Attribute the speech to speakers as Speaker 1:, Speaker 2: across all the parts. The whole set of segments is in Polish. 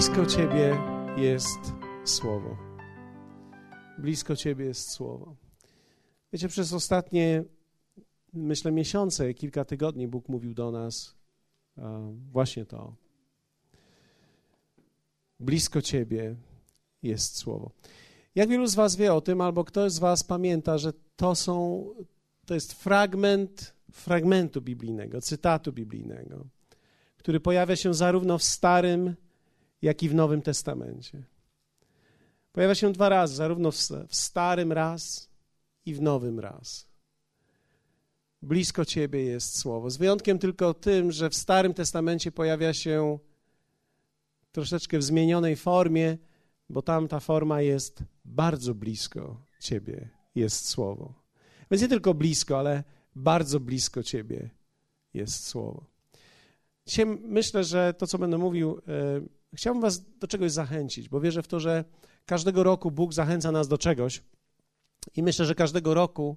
Speaker 1: Blisko Ciebie jest Słowo. Blisko Ciebie jest Słowo. Wiecie, przez ostatnie, myślę, miesiące, kilka tygodni Bóg mówił do nas właśnie to. Blisko Ciebie jest Słowo. Jak wielu z Was wie o tym, albo ktoś z Was pamięta, że to są, to jest fragment fragmentu biblijnego, cytatu biblijnego, który pojawia się zarówno w Starym, jak i w Nowym Testamencie. Pojawia się dwa razy, zarówno w Starym raz i w Nowym raz. Blisko Ciebie jest Słowo. Z wyjątkiem tylko tym, że w Starym Testamencie pojawia się troszeczkę w zmienionej formie, bo tam ta forma jest bardzo blisko Ciebie, jest Słowo. Więc nie tylko blisko, ale bardzo blisko Ciebie jest Słowo. Dzisiaj myślę, że to, co będę mówił, e, chciałbym Was do czegoś zachęcić, bo wierzę w to, że każdego roku Bóg zachęca nas do czegoś i myślę, że każdego roku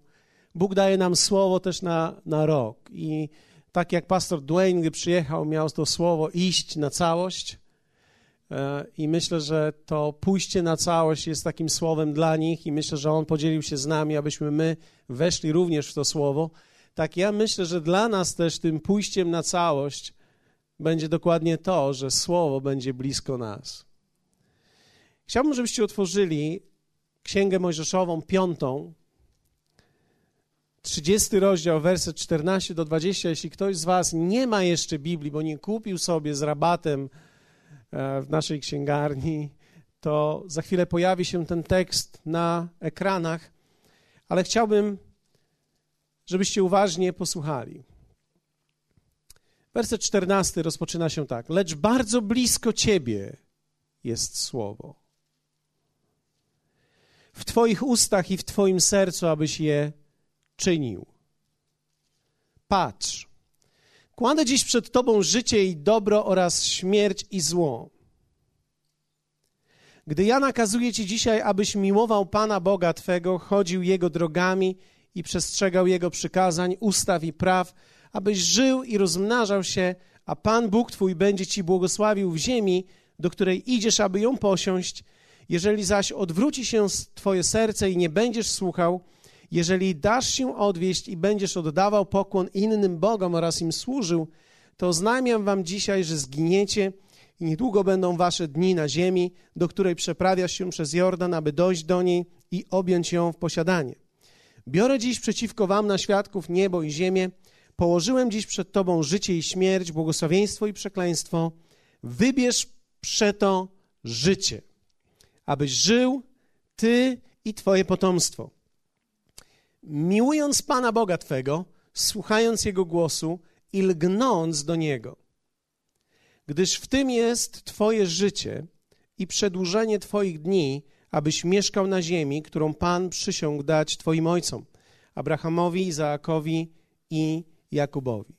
Speaker 1: Bóg daje nam słowo też na, na rok. I tak jak pastor Dwayne, gdy przyjechał, miał to słowo iść na całość. E, I myślę, że to pójście na całość jest takim słowem dla nich, i myślę, że on podzielił się z nami, abyśmy my weszli również w to słowo. Tak, ja myślę, że dla nas też tym pójściem na całość będzie dokładnie to, że słowo będzie blisko nas. Chciałbym, żebyście otworzyli Księgę Mojżeszową, piątą, 30 rozdział, werset 14 do 20. Jeśli ktoś z Was nie ma jeszcze Biblii, bo nie kupił sobie z rabatem e, w naszej księgarni, to za chwilę pojawi się ten tekst na ekranach, ale chciałbym, żebyście uważnie posłuchali. Werset 14 rozpoczyna się tak: Lecz bardzo blisko Ciebie jest słowo. W Twoich ustach i w Twoim sercu, abyś je czynił. Patrz, kładę dziś przed Tobą życie i dobro oraz śmierć i zło. Gdy ja nakazuję Ci dzisiaj, abyś miłował Pana Boga Twego, chodził Jego drogami i przestrzegał Jego przykazań, ustaw i praw, abyś żył i rozmnażał się, a Pan Bóg Twój będzie Ci błogosławił w ziemi, do której idziesz, aby ją posiąść. Jeżeli zaś odwróci się Twoje serce i nie będziesz słuchał, jeżeli dasz się odwieść i będziesz oddawał pokłon innym bogom oraz im służył, to oznajmiam wam dzisiaj, że zginiecie i niedługo będą wasze dni na ziemi, do której przeprawiasz się przez Jordan, aby dojść do niej i objąć ją w posiadanie. Biorę dziś przeciwko wam na świadków niebo i ziemię, położyłem dziś przed tobą życie i śmierć, błogosławieństwo i przekleństwo. Wybierz przeto życie, abyś żył ty i twoje potomstwo miłując Pana Boga Twego, słuchając Jego głosu i lgnąc do Niego. Gdyż w tym jest Twoje życie i przedłużenie Twoich dni, abyś mieszkał na ziemi, którą Pan przysiągł dać Twoim ojcom, Abrahamowi, Izaakowi i Jakubowi.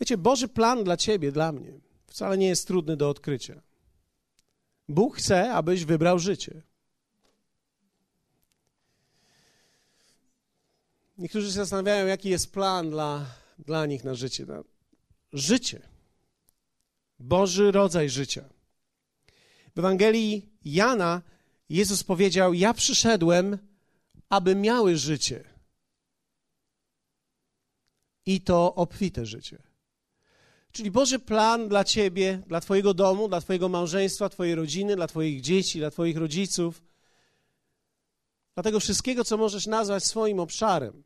Speaker 1: Wiecie, Boży plan dla Ciebie, dla mnie, wcale nie jest trudny do odkrycia. Bóg chce, abyś wybrał życie. Niektórzy się zastanawiają, jaki jest plan dla, dla nich na życie. No, życie. Boży rodzaj życia. W Ewangelii Jana Jezus powiedział: Ja przyszedłem, aby miały życie. I to obfite życie. Czyli Boży plan dla ciebie, dla twojego domu, dla twojego małżeństwa, twojej rodziny, dla twoich dzieci, dla twoich rodziców, dla tego wszystkiego, co możesz nazwać swoim obszarem.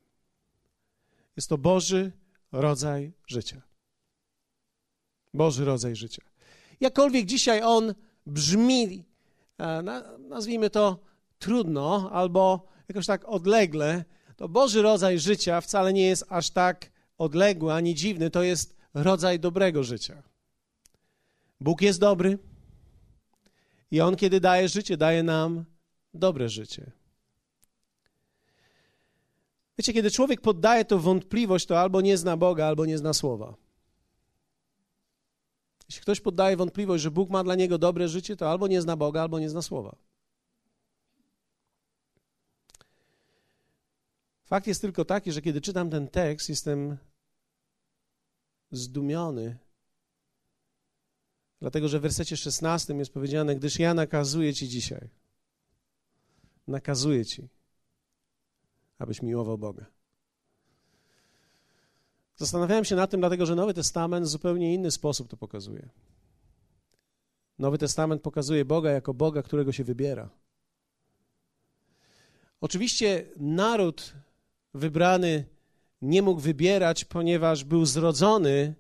Speaker 1: Jest to Boży rodzaj życia. Boży rodzaj życia. Jakkolwiek dzisiaj on brzmi, e, nazwijmy to trudno albo jakoś tak odlegle, to Boży rodzaj życia wcale nie jest aż tak odległy ani dziwny. To jest rodzaj dobrego życia. Bóg jest dobry i On, kiedy daje życie, daje nam dobre życie. Wiecie, kiedy człowiek poddaje to wątpliwość, to albo nie zna Boga, albo nie zna słowa. Jeśli ktoś poddaje wątpliwość, że Bóg ma dla niego dobre życie, to albo nie zna Boga, albo nie zna słowa. Fakt jest tylko taki, że kiedy czytam ten tekst, jestem zdumiony, Dlatego, że w wersecie 16 jest powiedziane, gdyż ja nakazuję ci dzisiaj. Nakazuję ci, abyś miłował Boga. Zastanawiałem się nad tym, dlatego że Nowy Testament w zupełnie inny sposób to pokazuje. Nowy Testament pokazuje Boga jako Boga, którego się wybiera. Oczywiście naród wybrany nie mógł wybierać, ponieważ był zrodzony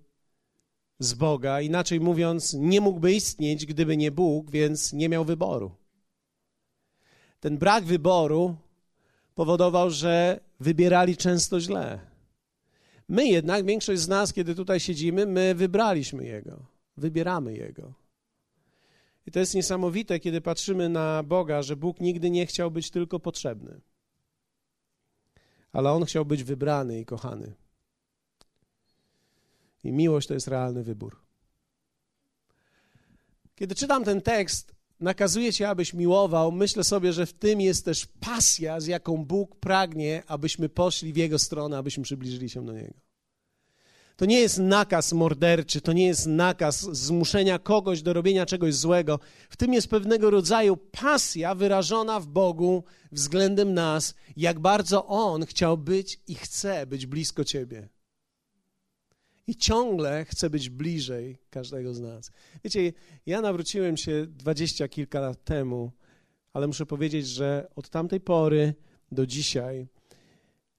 Speaker 1: z Boga, inaczej mówiąc, nie mógłby istnieć, gdyby nie Bóg, więc nie miał wyboru. Ten brak wyboru powodował, że wybierali często źle. My jednak, większość z nas, kiedy tutaj siedzimy, my wybraliśmy Jego, wybieramy Jego. I to jest niesamowite, kiedy patrzymy na Boga, że Bóg nigdy nie chciał być tylko potrzebny, ale On chciał być wybrany i kochany. I miłość to jest realny wybór. Kiedy czytam ten tekst, nakazuje cię, abyś miłował, myślę sobie, że w tym jest też pasja, z jaką Bóg pragnie, abyśmy poszli w Jego stronę, abyśmy przybliżyli się do Niego. To nie jest nakaz morderczy, to nie jest nakaz zmuszenia kogoś do robienia czegoś złego. W tym jest pewnego rodzaju pasja wyrażona w Bogu względem nas, jak bardzo On chciał być i chce być blisko Ciebie. I ciągle chce być bliżej każdego z nas. Wiecie, ja nawróciłem się dwadzieścia kilka lat temu, ale muszę powiedzieć, że od tamtej pory do dzisiaj,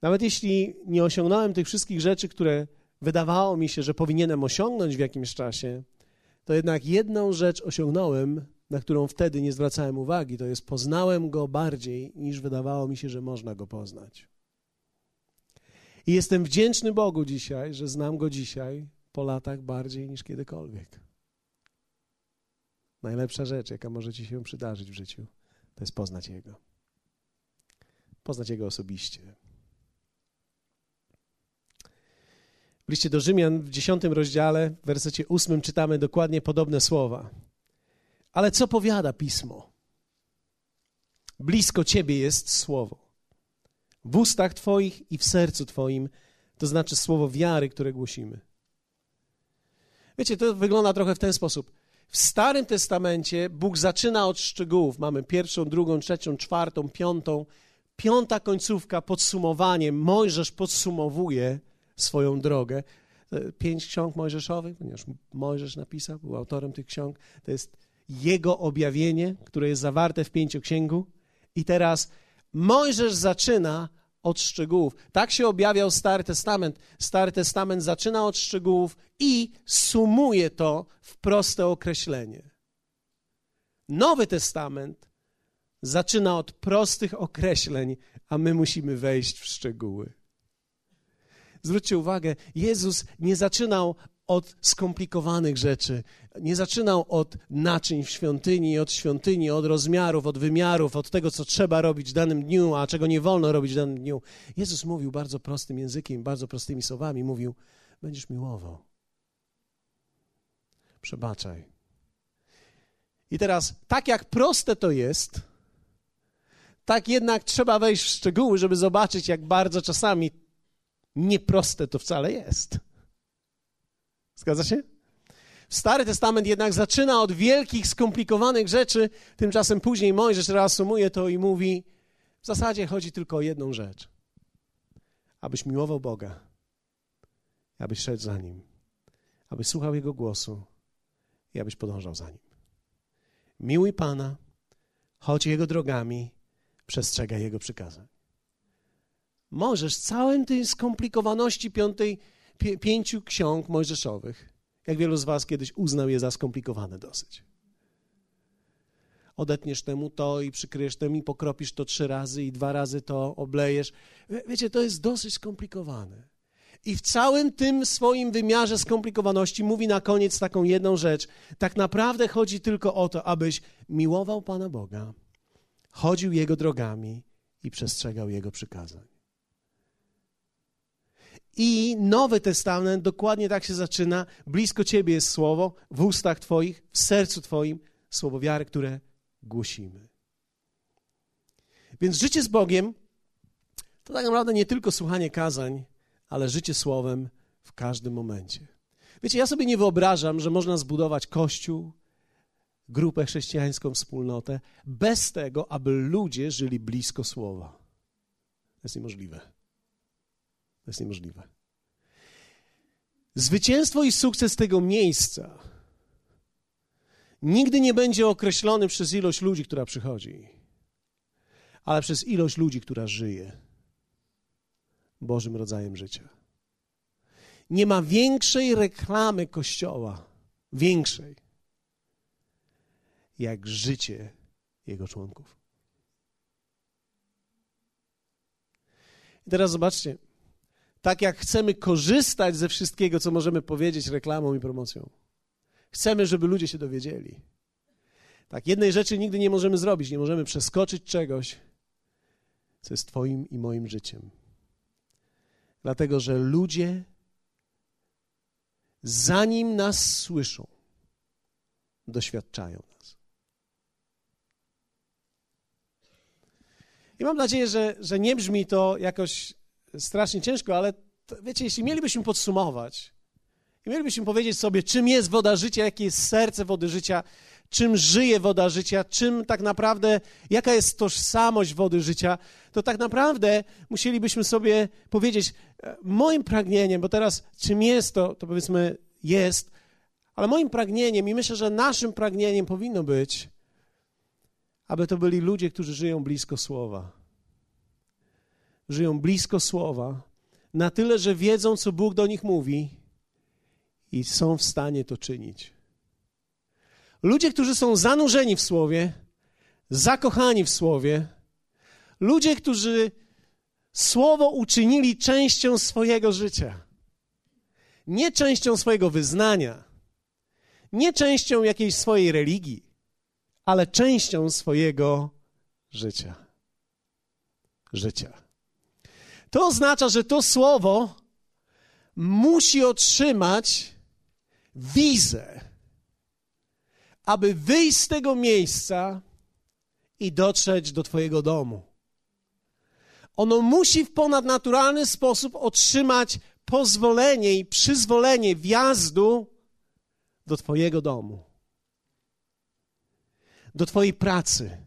Speaker 1: nawet jeśli nie osiągnąłem tych wszystkich rzeczy, które wydawało mi się, że powinienem osiągnąć w jakimś czasie, to jednak jedną rzecz osiągnąłem, na którą wtedy nie zwracałem uwagi, to jest poznałem go bardziej, niż wydawało mi się, że można go poznać. I jestem wdzięczny Bogu dzisiaj, że znam go dzisiaj po latach bardziej niż kiedykolwiek. Najlepsza rzecz, jaka może ci się przydarzyć w życiu, to jest poznać Jego. Poznać Jego osobiście. W liście do Rzymian w dziesiątym rozdziale, w wersecie ósmym czytamy dokładnie podobne słowa. Ale co powiada Pismo? Blisko Ciebie jest Słowo. W ustach Twoich i w sercu Twoim, to znaczy słowo wiary, które głosimy. Wiecie, to wygląda trochę w ten sposób. W Starym Testamencie Bóg zaczyna od szczegółów. Mamy pierwszą, drugą, trzecią, czwartą, piątą. Piąta końcówka, podsumowanie. Mojżesz podsumowuje swoją drogę. Pięć ksiąg mojżeszowych, ponieważ Mojżesz napisał, był autorem tych ksiąg. To jest jego objawienie, które jest zawarte w pięcioksięgu. I teraz Mojżesz zaczyna od szczegółów. Tak się objawiał Stary Testament. Stary Testament zaczyna od szczegółów i sumuje to w proste określenie. Nowy Testament zaczyna od prostych określeń, a my musimy wejść w szczegóły. Zwróćcie uwagę, Jezus nie zaczynał od skomplikowanych rzeczy. Nie zaczynał od naczyń w świątyni, od świątyni, od rozmiarów, od wymiarów, od tego, co trzeba robić w danym dniu, a czego nie wolno robić w danym dniu. Jezus mówił bardzo prostym językiem, bardzo prostymi słowami. Mówił: Będziesz miłował. Przebaczaj. I teraz, tak jak proste to jest, tak jednak trzeba wejść w szczegóły, żeby zobaczyć, jak bardzo czasami nieproste to wcale jest. Zgadza się? Stary Testament jednak zaczyna od wielkich, skomplikowanych rzeczy, tymczasem później Mojżesz reasumuje to i mówi: W zasadzie chodzi tylko o jedną rzecz: abyś miłował Boga, abyś szedł za nim, abyś słuchał Jego głosu i abyś podążał za nim. Miłuj Pana, chodź Jego drogami, przestrzegaj Jego przykazań. Możesz całym tej skomplikowaności piątej pięciu ksiąg mojżeszowych. Jak wielu z was kiedyś uznał je za skomplikowane dosyć. Odetniesz temu to i przykryjesz temu i pokropisz to trzy razy i dwa razy to oblejesz. Wiecie, to jest dosyć skomplikowane. I w całym tym swoim wymiarze skomplikowaności mówi na koniec taką jedną rzecz. Tak naprawdę chodzi tylko o to, abyś miłował Pana Boga, chodził Jego drogami i przestrzegał Jego przykazań. I Nowy Testament dokładnie tak się zaczyna. Blisko Ciebie jest słowo, w ustach Twoich, w sercu Twoim, słowo wiary, które głosimy. Więc życie z Bogiem to tak naprawdę nie tylko słuchanie kazań, ale życie słowem w każdym momencie. Wiecie, ja sobie nie wyobrażam, że można zbudować kościół, grupę chrześcijańską, wspólnotę, bez tego, aby ludzie żyli blisko Słowa. To jest niemożliwe. To jest niemożliwe. Zwycięstwo i sukces tego miejsca nigdy nie będzie określony przez ilość ludzi, która przychodzi, ale przez ilość ludzi, która żyje Bożym rodzajem życia. Nie ma większej reklamy Kościoła, większej, jak życie jego członków. I teraz zobaczcie, tak jak chcemy korzystać ze wszystkiego, co możemy powiedzieć reklamą i promocją. Chcemy, żeby ludzie się dowiedzieli. Tak, jednej rzeczy nigdy nie możemy zrobić, nie możemy przeskoczyć czegoś, co jest Twoim i moim życiem. Dlatego, że ludzie, zanim nas słyszą, doświadczają nas. I mam nadzieję, że, że nie brzmi to jakoś strasznie ciężko, ale to, wiecie, jeśli mielibyśmy podsumować i mielibyśmy powiedzieć sobie, czym jest woda życia, jakie jest serce wody życia, czym żyje woda życia, czym tak naprawdę, jaka jest tożsamość wody życia, to tak naprawdę musielibyśmy sobie powiedzieć, e, moim pragnieniem, bo teraz czym jest to, to powiedzmy jest, ale moim pragnieniem i myślę, że naszym pragnieniem powinno być, aby to byli ludzie, którzy żyją blisko Słowa. Żyją blisko Słowa, na tyle, że wiedzą, co Bóg do nich mówi i są w stanie to czynić. Ludzie, którzy są zanurzeni w Słowie, zakochani w Słowie, ludzie, którzy Słowo uczynili częścią swojego życia, nie częścią swojego wyznania, nie częścią jakiejś swojej religii, ale częścią swojego życia. Życia. To oznacza, że to słowo musi otrzymać wizę, aby wyjść z tego miejsca i dotrzeć do Twojego domu. Ono musi w ponadnaturalny sposób otrzymać pozwolenie i przyzwolenie wjazdu do Twojego domu, do Twojej pracy,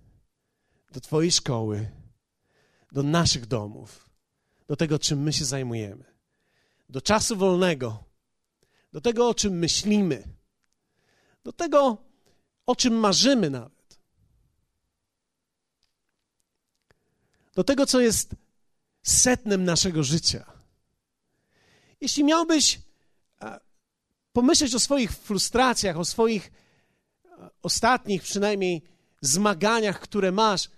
Speaker 1: do Twojej szkoły, do naszych domów, do tego, czym my się zajmujemy, do czasu wolnego, do tego, o czym myślimy, do tego, o czym marzymy nawet, do tego, co jest setnem naszego życia. Jeśli miałbyś e, pomyśleć o swoich frustracjach, o swoich e, ostatnich przynajmniej zmaganiach, które masz,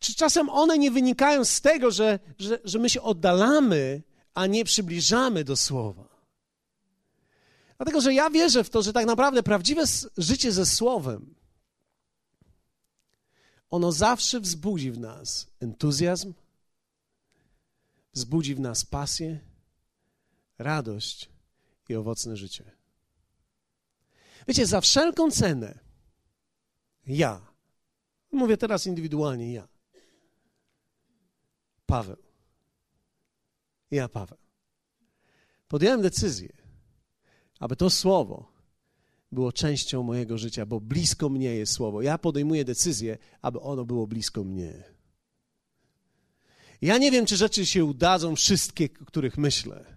Speaker 1: czy czasem one nie wynikają z tego, że, że, że my się oddalamy, a nie przybliżamy do Słowa? Dlatego, że ja wierzę w to, że tak naprawdę prawdziwe życie ze Słowem, ono zawsze wzbudzi w nas entuzjazm, wzbudzi w nas pasję, radość i owocne życie. Wiecie, za wszelką cenę ja, mówię teraz indywidualnie ja, Paweł, ja, Paweł, podjąłem decyzję, aby to słowo było częścią mojego życia, bo blisko mnie jest słowo. Ja podejmuję decyzję, aby ono było blisko mnie. Ja nie wiem, czy rzeczy się udadzą wszystkie, o których myślę.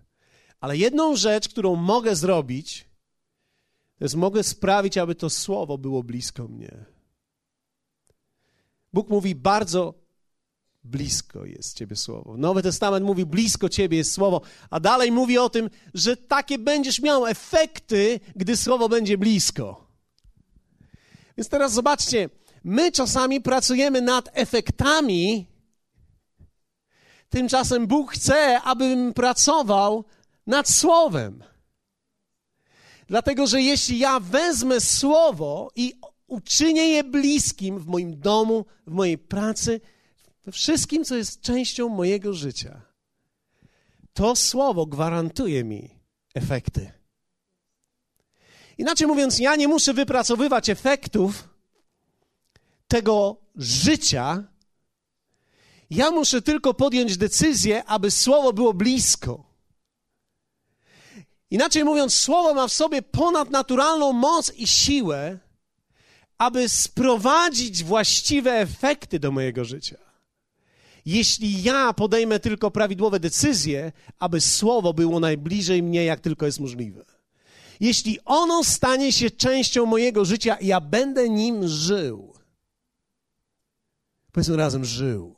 Speaker 1: Ale jedną rzecz, którą mogę zrobić, to jest mogę sprawić, aby to słowo było blisko mnie. Bóg mówi bardzo blisko jest Ciebie słowo. Nowy Testament mówi blisko Ciebie jest słowo, a dalej mówi o tym, że takie będziesz miał efekty, gdy słowo będzie blisko. Więc teraz zobaczcie, my czasami pracujemy nad efektami, tymczasem Bóg chce, abym pracował nad Słowem. Dlatego, że jeśli ja wezmę Słowo i uczynię je bliskim w moim domu, w mojej pracy, we wszystkim, co jest częścią mojego życia, to Słowo gwarantuje mi efekty. Inaczej mówiąc, ja nie muszę wypracowywać efektów tego życia, ja muszę tylko podjąć decyzję, aby Słowo było blisko. Inaczej mówiąc, słowo ma w sobie ponadnaturalną moc i siłę, aby sprowadzić właściwe efekty do mojego życia. Jeśli ja podejmę tylko prawidłowe decyzje, aby słowo było najbliżej mnie, jak tylko jest możliwe. Jeśli ono stanie się częścią mojego życia, ja będę nim żył. Powiedzmy razem, żył.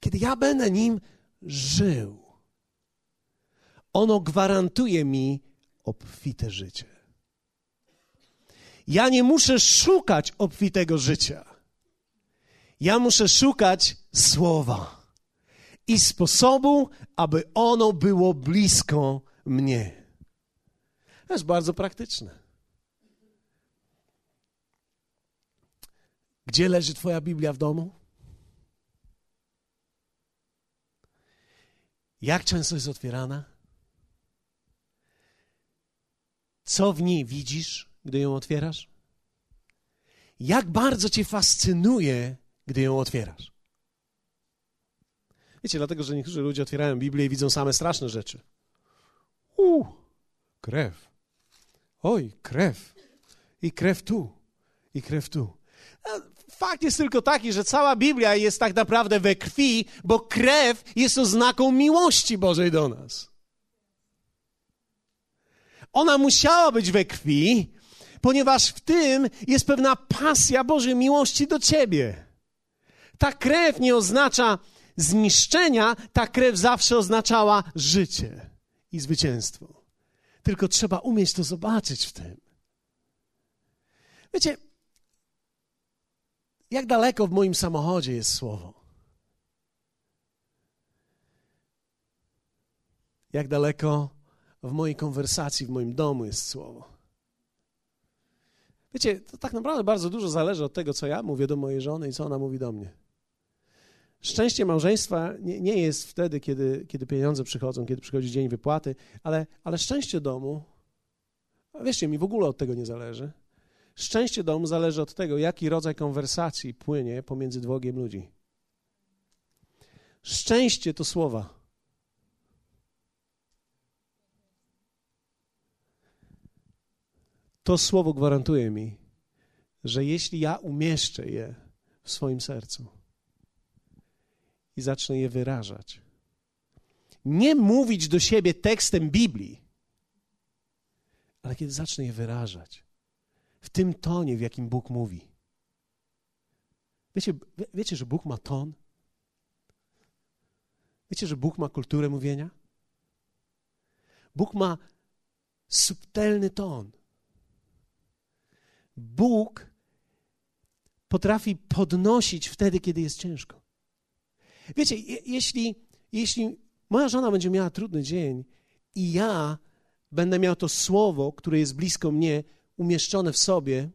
Speaker 1: Kiedy ja będę nim żył, ono gwarantuje mi obfite życie. Ja nie muszę szukać obfitego życia. Ja muszę szukać słowa i sposobu, aby ono było blisko mnie. To jest bardzo praktyczne. Gdzie leży Twoja Biblia w domu? Jak często jest otwierana? Co w niej widzisz, gdy ją otwierasz? Jak bardzo Cię fascynuje, gdy ją otwierasz? Wiecie, dlatego, że niektórzy ludzie otwierają Biblię i widzą same straszne rzeczy. U, krew. Oj, krew. I krew tu. I krew tu. Fakt jest tylko taki, że cała Biblia jest tak naprawdę we krwi, bo krew jest oznaką miłości Bożej do nas. Ona musiała być we krwi, ponieważ w tym jest pewna pasja Bożej miłości do ciebie. Ta krew nie oznacza zniszczenia, ta krew zawsze oznaczała życie i zwycięstwo. Tylko trzeba umieć to zobaczyć w tym. Wiecie, jak daleko w moim samochodzie jest słowo? Jak daleko w mojej konwersacji, w moim domu jest słowo? Wiecie, to tak naprawdę bardzo dużo zależy od tego, co ja mówię do mojej żony i co ona mówi do mnie. Szczęście małżeństwa nie, nie jest wtedy, kiedy, kiedy pieniądze przychodzą, kiedy przychodzi dzień wypłaty, ale, ale szczęście domu, wierzcie mi, w ogóle od tego nie zależy. Szczęście domu zależy od tego, jaki rodzaj konwersacji płynie pomiędzy dwogiem ludzi. Szczęście to słowa. To słowo gwarantuje mi, że jeśli ja umieszczę je w swoim sercu i zacznę je wyrażać, nie mówić do siebie tekstem Biblii, ale kiedy zacznę je wyrażać, w tym tonie, w jakim Bóg mówi. Wiecie, wiecie, że Bóg ma ton? Wiecie, że Bóg ma kulturę mówienia? Bóg ma subtelny ton. Bóg potrafi podnosić wtedy, kiedy jest ciężko. Wiecie, jeśli, jeśli moja żona będzie miała trudny dzień i ja będę miał to słowo, które jest blisko mnie, umieszczone w sobie,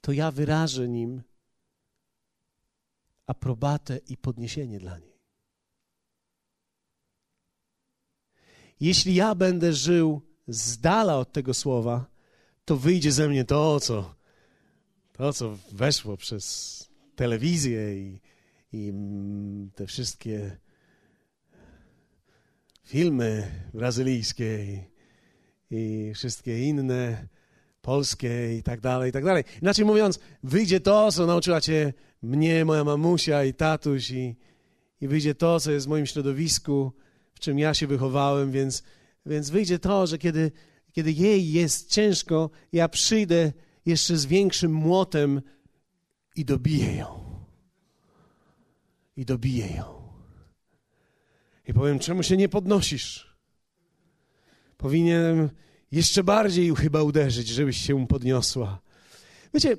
Speaker 1: to ja wyrażę nim aprobatę i podniesienie dla niej. Jeśli ja będę żył z dala od tego słowa, to wyjdzie ze mnie to, co, to, co weszło przez telewizję i, i te wszystkie filmy brazylijskie i, i wszystkie inne polskie i tak dalej, i tak dalej. Inaczej mówiąc, wyjdzie to, co nauczyła cię mnie, moja mamusia i tatuś i, i wyjdzie to, co jest w moim środowisku, w czym ja się wychowałem, więc, więc wyjdzie to, że kiedy, kiedy jej jest ciężko, ja przyjdę jeszcze z większym młotem i dobiję ją. I dobiję ją. I powiem, czemu się nie podnosisz? Powinienem jeszcze bardziej chyba uderzyć, żebyś się podniosła. Wiecie,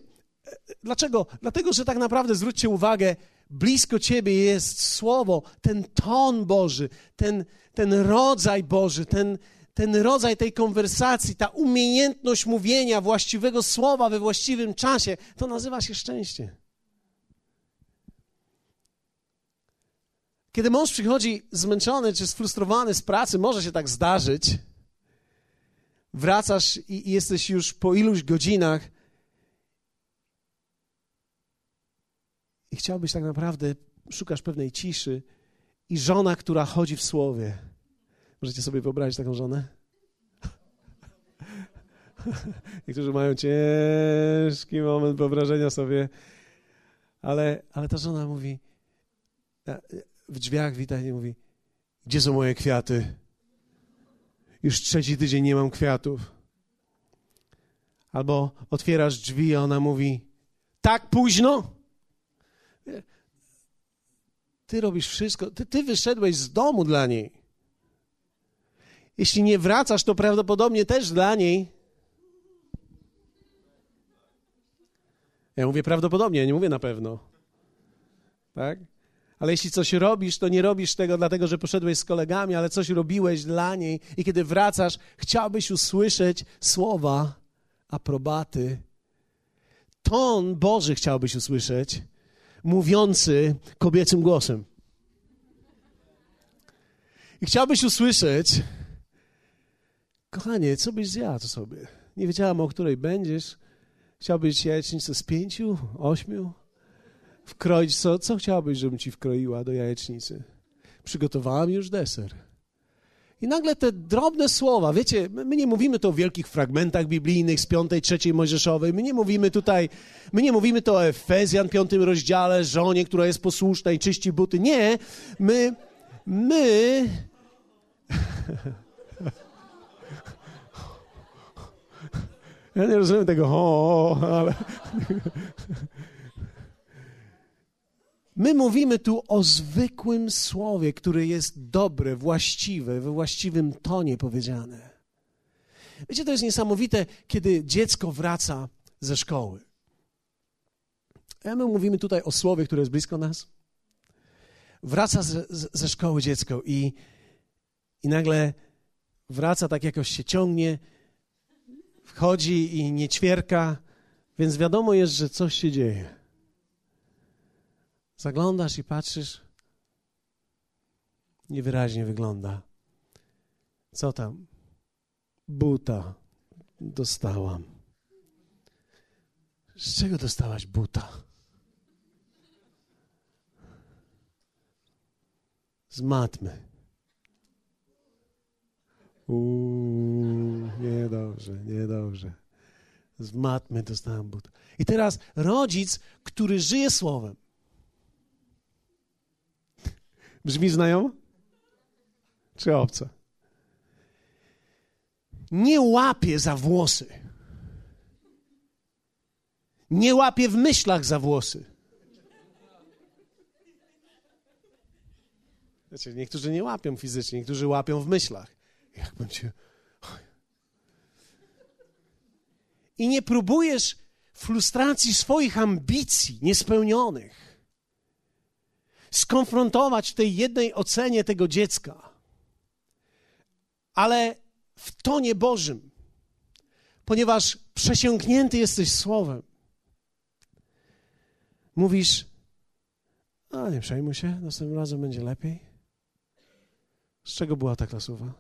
Speaker 1: dlaczego? Dlatego, że tak naprawdę zwróćcie uwagę, blisko ciebie jest słowo, ten ton Boży, ten, ten rodzaj Boży, ten, ten rodzaj tej konwersacji, ta umiejętność mówienia właściwego słowa we właściwym czasie, to nazywa się szczęście. Kiedy mąż przychodzi zmęczony czy sfrustrowany z pracy, może się tak zdarzyć, wracasz i jesteś już po iluś godzinach i chciałbyś tak naprawdę, szukasz pewnej ciszy i żona, która chodzi w słowie, Możecie sobie wyobrazić taką żonę? Niektórzy mają ciężki moment wyobrażenia sobie, ale, ale ta żona mówi, w drzwiach wita i mówi, gdzie są moje kwiaty? Już trzeci tydzień nie mam kwiatów. Albo otwierasz drzwi, a ona mówi, tak późno? Ty robisz wszystko, ty, ty wyszedłeś z domu dla niej. Jeśli nie wracasz, to prawdopodobnie też dla niej. Ja mówię prawdopodobnie, ja nie mówię na pewno. Tak? Ale jeśli coś robisz, to nie robisz tego dlatego, że poszedłeś z kolegami, ale coś robiłeś dla niej i kiedy wracasz, chciałbyś usłyszeć słowa aprobaty. Ton Boży chciałbyś usłyszeć, mówiący kobiecym głosem. I chciałbyś usłyszeć, kochanie, co byś zjadł sobie? Nie wiedziałam, o której będziesz. Chciałbyś jajecznicę z pięciu, ośmiu? Wkroić co? Co chciałbyś, żebym ci wkroiła do jajecznicy? Przygotowałam już deser. I nagle te drobne słowa, wiecie, my nie mówimy to o wielkich fragmentach biblijnych z piątej, trzeciej Mojżeszowej, my nie mówimy tutaj, my nie mówimy to o Efezjan, piątym rozdziale, żonie, która jest posłuszna i czyści buty. Nie, my, my... Ja nie rozumiem tego, o, ale... My mówimy tu o zwykłym słowie, które jest dobre, właściwe, we właściwym tonie powiedziane. Wiecie, to jest niesamowite, kiedy dziecko wraca ze szkoły. A my mówimy tutaj o słowie, które jest blisko nas. Wraca ze, ze szkoły dziecko i, i nagle wraca, tak jakoś się ciągnie, wchodzi i nie ćwierka, więc wiadomo jest, że coś się dzieje. Zaglądasz i patrzysz, niewyraźnie wygląda. Co tam? Buta dostałam. Z czego dostałaś buta? Z matmy. Uuu, niedobrze, niedobrze. Z matmy dostałam buta. I teraz rodzic, który żyje słowem, Brzmi znajomo? Czy obce? Nie łapie za włosy. Nie łapie w myślach za włosy. Wiecie, niektórzy nie łapią fizycznie, niektórzy łapią w myślach. Jak będzie. I nie próbujesz frustracji swoich ambicji niespełnionych skonfrontować w tej jednej ocenie tego dziecka, ale w tonie Bożym, ponieważ przesiąknięty jesteś słowem. Mówisz, a nie przejmuj się, następnym razem będzie lepiej. Z czego była ta klasowa?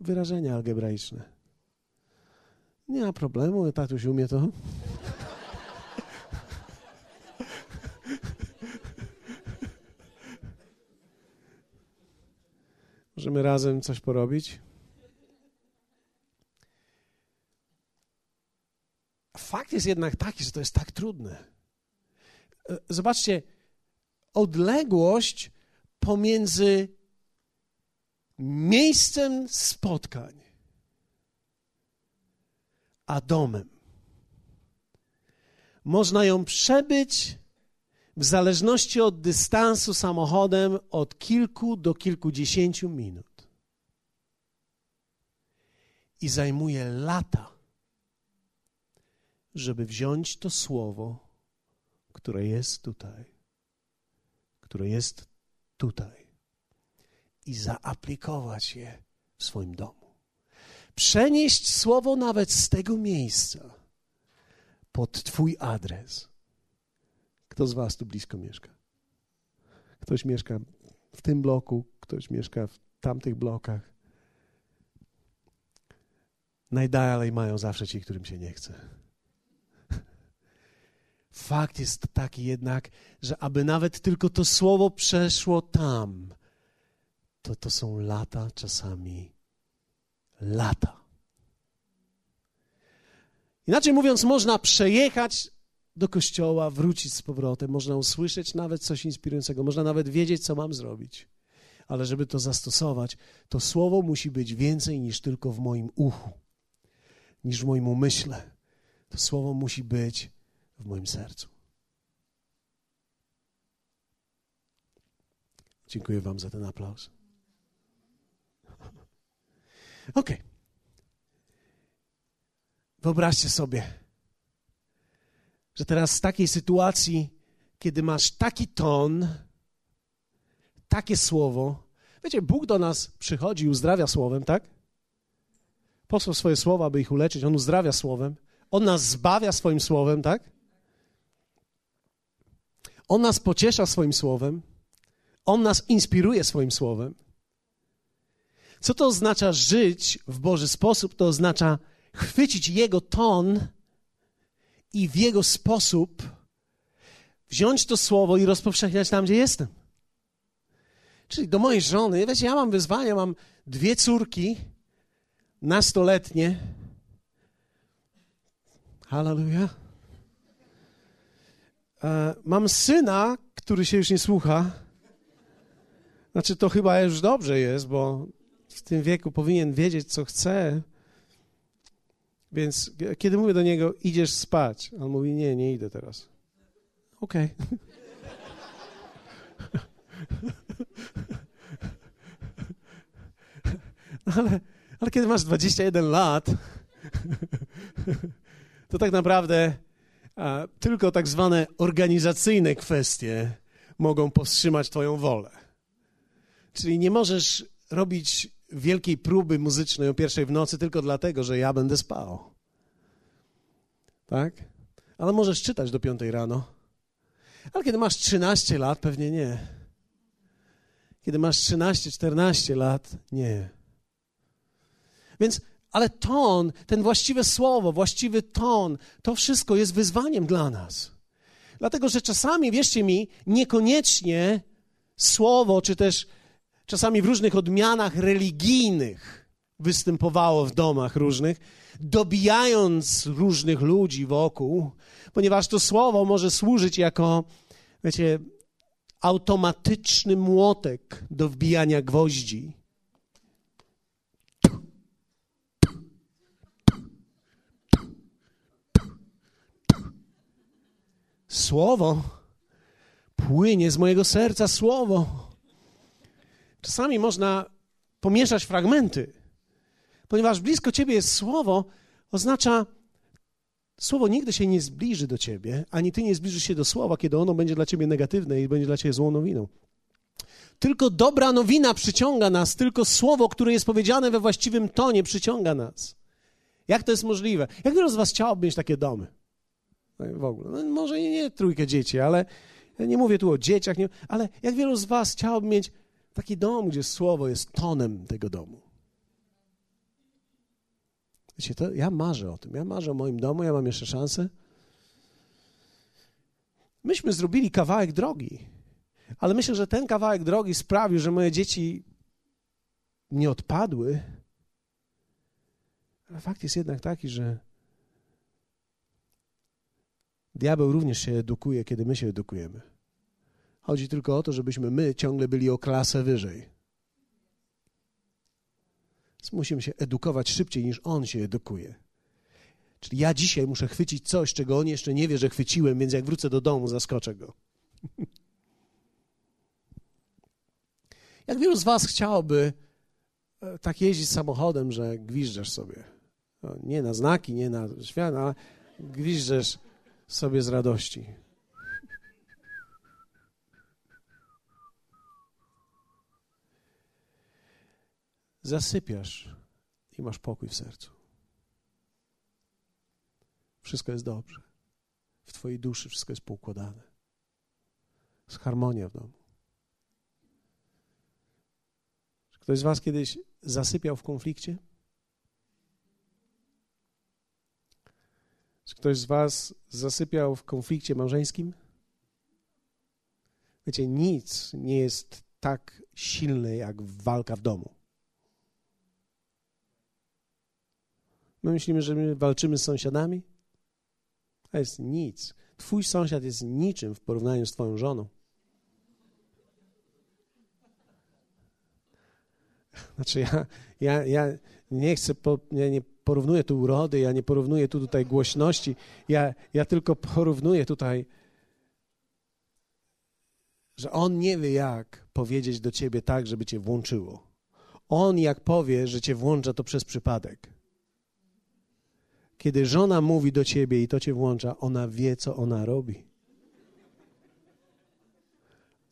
Speaker 1: Wyrażenia algebraiczne. Nie ma problemu, tatuś umie to. Możemy razem coś porobić? Fakt jest jednak taki, że to jest tak trudne. E, zobaczcie, odległość pomiędzy miejscem spotkań a domem. Można ją przebyć w zależności od dystansu samochodem od kilku do kilkudziesięciu minut. I zajmuje lata, żeby wziąć to słowo, które jest tutaj, które jest tutaj i zaaplikować je w swoim domu. Przenieść słowo nawet z tego miejsca pod Twój adres kto z Was tu blisko mieszka? Ktoś mieszka w tym bloku, ktoś mieszka w tamtych blokach. Najdalej mają zawsze ci, którym się nie chce. Fakt jest taki jednak, że aby nawet tylko to słowo przeszło tam, to to są lata, czasami lata. Inaczej mówiąc, można przejechać do kościoła, wrócić z powrotem, można usłyszeć nawet coś inspirującego, można nawet wiedzieć, co mam zrobić. Ale żeby to zastosować, to słowo musi być więcej niż tylko w moim uchu, niż w moim umyśle. To słowo musi być w moim sercu. Dziękuję Wam za ten aplauz. Ok. Wyobraźcie sobie, że teraz z takiej sytuacji, kiedy masz taki ton, takie słowo, wiecie, Bóg do nas przychodzi i uzdrawia słowem, tak? Posłał swoje słowa, aby ich uleczyć, On uzdrawia słowem, On nas zbawia swoim słowem, tak? On nas pociesza swoim słowem, On nas inspiruje swoim słowem. Co to oznacza żyć w Boży sposób? To oznacza chwycić Jego ton i w Jego sposób wziąć to słowo i rozpowszechniać tam, gdzie jestem. Czyli do mojej żony, wiecie, ja mam wyzwanie, mam dwie córki, nastoletnie. Hallelujah. E, mam syna, który się już nie słucha. Znaczy, to chyba już dobrze jest, bo w tym wieku powinien wiedzieć, co chce. Więc kiedy mówię do niego, idziesz spać, on mówi, nie, nie idę teraz. Okej. Okay. ale, ale kiedy masz 21 lat, to tak naprawdę a, tylko tak zwane organizacyjne kwestie mogą powstrzymać Twoją wolę. Czyli nie możesz robić wielkiej próby muzycznej o pierwszej w nocy tylko dlatego, że ja będę spał. Tak? Ale możesz czytać do piątej rano. Ale kiedy masz 13 lat, pewnie nie. Kiedy masz 13, 14 lat, nie. Więc, ale ton, ten właściwe słowo, właściwy ton, to wszystko jest wyzwaniem dla nas. Dlatego, że czasami, wierzcie mi, niekoniecznie słowo, czy też czasami w różnych odmianach religijnych występowało w domach różnych, dobijając różnych ludzi wokół, ponieważ to słowo może służyć jako, wiecie, automatyczny młotek do wbijania gwoździ. Słowo płynie z mojego serca, słowo Czasami można pomieszać fragmenty, ponieważ blisko ciebie jest słowo, oznacza, słowo nigdy się nie zbliży do ciebie, ani ty nie zbliżysz się do słowa, kiedy ono będzie dla ciebie negatywne i będzie dla ciebie złą nowiną. Tylko dobra nowina przyciąga nas, tylko słowo, które jest powiedziane we właściwym tonie, przyciąga nas. Jak to jest możliwe? Jak wielu z Was chciałoby mieć takie domy? No w ogóle. No, może nie, nie trójkę dzieci, ale ja nie mówię tu o dzieciach, nie, ale jak wielu z Was chciałoby mieć Taki dom, gdzie słowo jest tonem tego domu. Wiecie, to ja marzę o tym. Ja marzę o moim domu, ja mam jeszcze szansę. Myśmy zrobili kawałek drogi, ale myślę, że ten kawałek drogi sprawił, że moje dzieci nie odpadły. Ale fakt jest jednak taki, że diabeł również się edukuje, kiedy my się edukujemy. Chodzi tylko o to, żebyśmy my ciągle byli o klasę wyżej. Więc musimy się edukować szybciej niż on się edukuje. Czyli ja dzisiaj muszę chwycić coś, czego on jeszcze nie wie, że chwyciłem, więc jak wrócę do domu, zaskoczę go. Jak wielu z Was chciałoby e, tak jeździć samochodem, że gwiżdżesz sobie? No, nie na znaki, nie na świat, ale gwiżdżesz sobie z radości. Zasypiasz i masz pokój w sercu. Wszystko jest dobrze. W Twojej duszy wszystko jest poukładane. Jest harmonia w domu. Czy ktoś z Was kiedyś zasypiał w konflikcie? Czy ktoś z Was zasypiał w konflikcie małżeńskim? Wiecie, nic nie jest tak silne jak walka w domu. My myślimy, że my walczymy z sąsiadami? To jest nic. Twój sąsiad jest niczym w porównaniu z Twoją żoną. Znaczy, ja, ja, ja nie chcę, po, ja nie porównuję tu urody, ja nie porównuję tu tutaj głośności, ja, ja tylko porównuję tutaj, że on nie wie, jak powiedzieć do ciebie tak, żeby cię włączyło. On, jak powie, że cię włącza, to przez przypadek. Kiedy żona mówi do ciebie i to cię włącza, ona wie, co ona robi.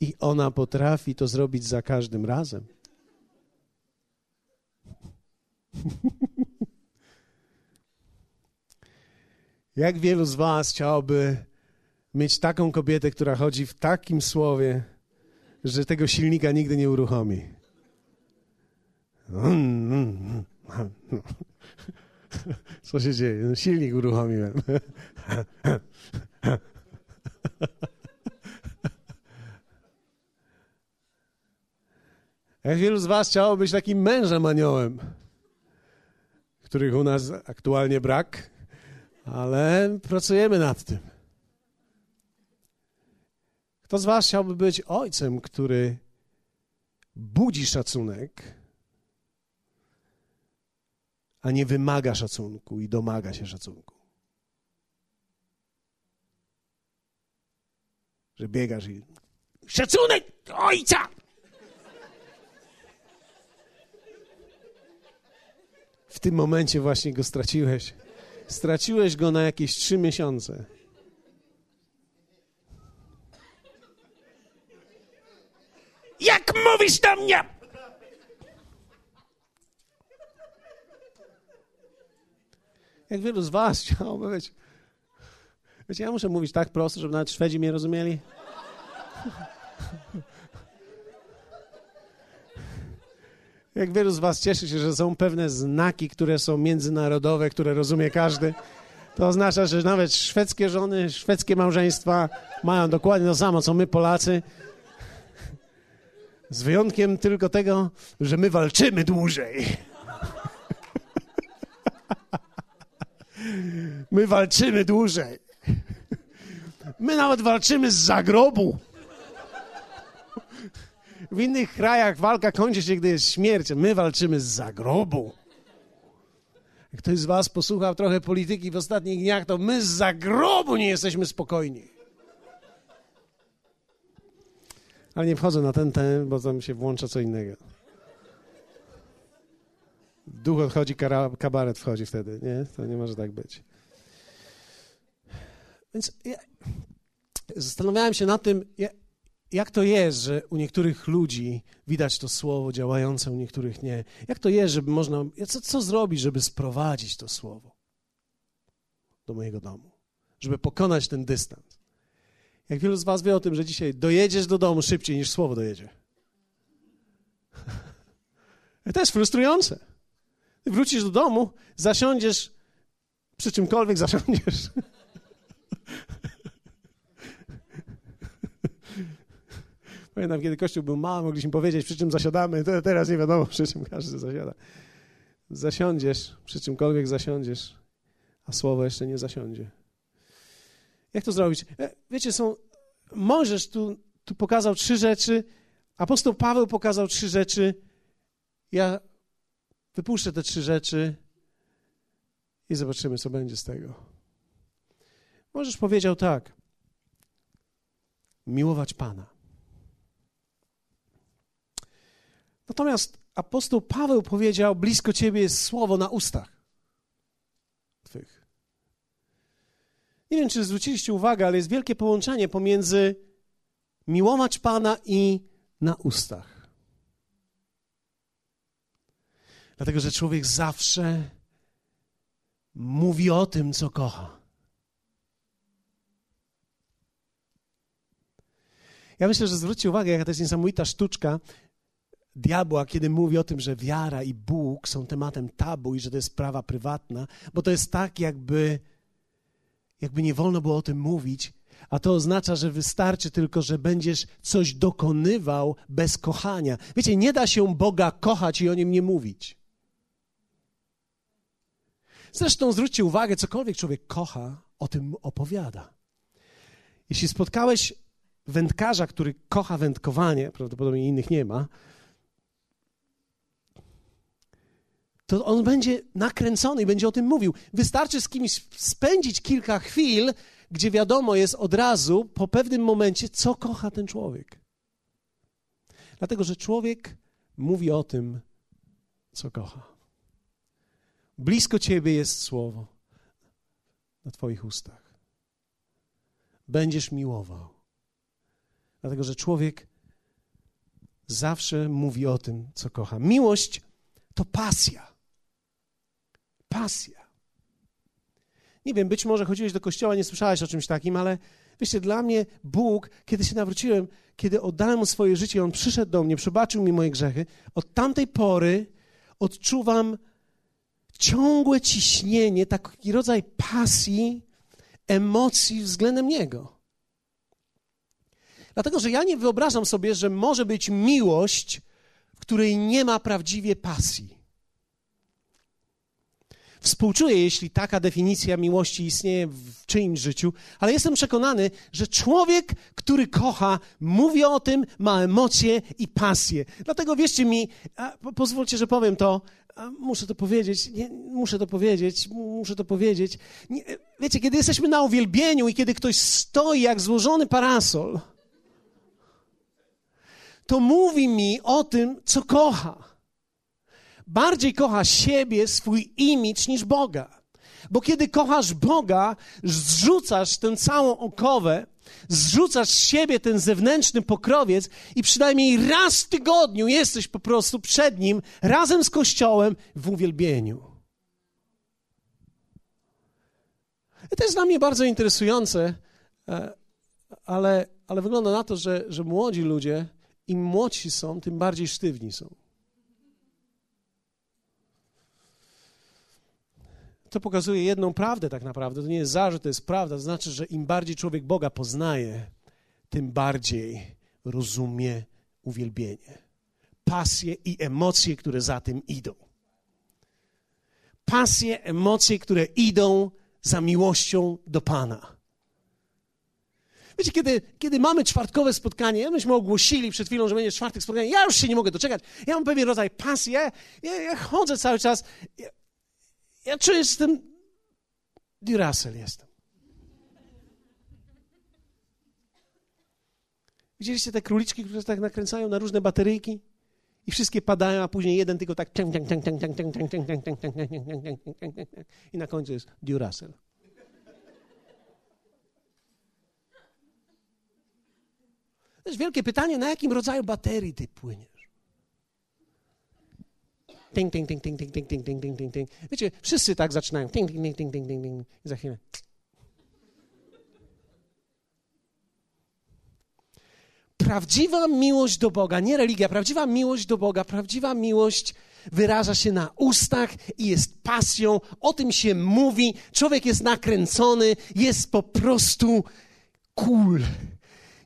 Speaker 1: I ona potrafi to zrobić za każdym razem. Jak wielu z Was chciałoby mieć taką kobietę, która chodzi w takim słowie, że tego silnika nigdy nie uruchomi? Co się dzieje? No, silnik uruchomiłem. Jak wielu z Was chciało być takim mężem aniołem, których u nas aktualnie brak, ale pracujemy nad tym. Kto z Was chciałby być ojcem, który budzi szacunek, a nie wymaga szacunku i domaga się szacunku? Że biegasz i szacunek ojca! W tym momencie właśnie go straciłeś. Straciłeś go na jakieś trzy miesiące. Jak mówisz do mnie? Jak wielu z was chciałoby być... Wiecie, ja muszę mówić tak prosto, żeby nawet Szwedzi mnie rozumieli. Jak wielu z Was cieszy się, że są pewne znaki, które są międzynarodowe, które rozumie każdy. To oznacza, że nawet szwedzkie żony, szwedzkie małżeństwa mają dokładnie to samo, co my Polacy. Z wyjątkiem tylko tego, że my walczymy dłużej. My walczymy dłużej. My nawet walczymy z zagrobu. W innych krajach walka kończy się, gdy jest śmierć. My walczymy z zagrobu. Ktoś z was posłuchał trochę polityki w ostatnich dniach, to my z zagrobu nie jesteśmy spokojni. Ale nie wchodzę na ten temat, bo tam się włącza co innego. Duch odchodzi, kabaret wchodzi wtedy, nie? To nie może tak być. Więc ja zastanawiałem się nad tym, jak to jest, że u niektórych ludzi widać to słowo działające, u niektórych nie? Jak to jest, żeby można. Co, co zrobić, żeby sprowadzić to słowo do mojego domu? Żeby pokonać ten dystans. Jak wielu z Was wie o tym, że dzisiaj dojedziesz do domu szybciej niż słowo dojedzie. To jest frustrujące. Wrócisz do domu, zasiądziesz przy czymkolwiek zasiądziesz. Pamiętam, kiedy kościół był mały, mogliśmy powiedzieć, przy czym zasiadamy. Teraz nie wiadomo, przy czym każdy zasiada. Zasiądziesz, przy czymkolwiek zasiądziesz, a słowo jeszcze nie zasiądzie. Jak to zrobić? E, wiecie, są. Możesz tu, tu pokazał trzy rzeczy. Apostoł Paweł pokazał trzy rzeczy. Ja wypuszczę te trzy rzeczy i zobaczymy, co będzie z tego. Możesz powiedział tak. Miłować Pana. Natomiast apostoł Paweł powiedział: Blisko ciebie jest słowo na ustach twych. Nie wiem, czy zwróciliście uwagę, ale jest wielkie połączenie pomiędzy miłować Pana i na ustach. Dlatego, że człowiek zawsze mówi o tym, co kocha. Ja myślę, że zwróćcie uwagę, jaka to jest niesamowita sztuczka, diabła, kiedy mówi o tym, że wiara i Bóg są tematem tabu i że to jest sprawa prywatna, bo to jest tak, jakby, jakby nie wolno było o tym mówić, A to oznacza, że wystarczy tylko, że będziesz coś dokonywał bez kochania. Wiecie, nie da się Boga kochać i o nim nie mówić. Zresztą zwróćcie uwagę, cokolwiek człowiek kocha, o tym opowiada. Jeśli spotkałeś wędkarza, który kocha wędkowanie, prawdopodobnie innych nie ma, to on będzie nakręcony i będzie o tym mówił. Wystarczy z kimś spędzić kilka chwil, gdzie wiadomo jest od razu, po pewnym momencie, co kocha ten człowiek. Dlatego, że człowiek mówi o tym, co kocha. Blisko ciebie jest słowo na Twoich ustach. Będziesz miłował. Dlatego, że człowiek zawsze mówi o tym, co kocha. Miłość to pasja. Pasja. Nie wiem, być może chodziłeś do kościoła, nie słyszałeś o czymś takim, ale wiecie, dla mnie Bóg, kiedy się nawróciłem, kiedy oddałem mu swoje życie, on przyszedł do mnie, przebaczył mi moje grzechy, od tamtej pory odczuwam ciągłe ciśnienie, taki rodzaj pasji, emocji względem Niego. Dlatego, że ja nie wyobrażam sobie, że może być miłość, w której nie ma prawdziwie pasji. Współczuję, jeśli taka definicja miłości istnieje w czyimś życiu, ale jestem przekonany, że człowiek, który kocha, mówi o tym, ma emocje i pasję. Dlatego wierzcie mi, pozwólcie, że powiem to, muszę to powiedzieć, nie, muszę to powiedzieć, muszę to powiedzieć. Nie, wiecie, kiedy jesteśmy na uwielbieniu i kiedy ktoś stoi jak złożony parasol, to mówi mi o tym, co kocha. Bardziej kocha siebie, swój imidż niż Boga. Bo kiedy kochasz Boga, zrzucasz tę całą okowę, zrzucasz z siebie ten zewnętrzny pokrowiec i przynajmniej raz w tygodniu jesteś po prostu przed Nim razem z Kościołem w uwielbieniu. I to jest dla mnie bardzo interesujące, e, ale, ale wygląda na to, że, że młodzi ludzie, im młodsi są, tym bardziej sztywni są. To pokazuje jedną prawdę tak naprawdę. To nie jest zarzut, to jest prawda. To znaczy, że im bardziej człowiek Boga poznaje, tym bardziej rozumie uwielbienie. Pasje i emocje, które za tym idą. Pasje, emocje, które idą za miłością do Pana. Wiecie, kiedy, kiedy mamy czwartkowe spotkanie, myśmy ogłosili przed chwilą, że będzie czwartek spotkanie, ja już się nie mogę doczekać. Ja mam pewien rodzaj pasji, ja, ja, ja chodzę cały czas. Ja, ja że jestem Duracell jestem. Widzieliście te króliczki, które tak nakręcają na różne bateryjki? I wszystkie padają, a później jeden tylko tak i na końcu jest Duracell. To jest wielkie pytanie, na jakim rodzaju baterii ty płyniesz? Ting, ting, ting, ting, ting, ting, ting, ting, ting, ting, ting. Wiecie, wszyscy tak zaczynają. Ting, ting, ting, ting, ting, ting, ting. I za chwilę. Prawdziwa miłość do Boga, nie religia, prawdziwa miłość do Boga, prawdziwa miłość wyraża się na ustach i jest pasją, o tym się mówi, człowiek jest nakręcony, jest po prostu cool,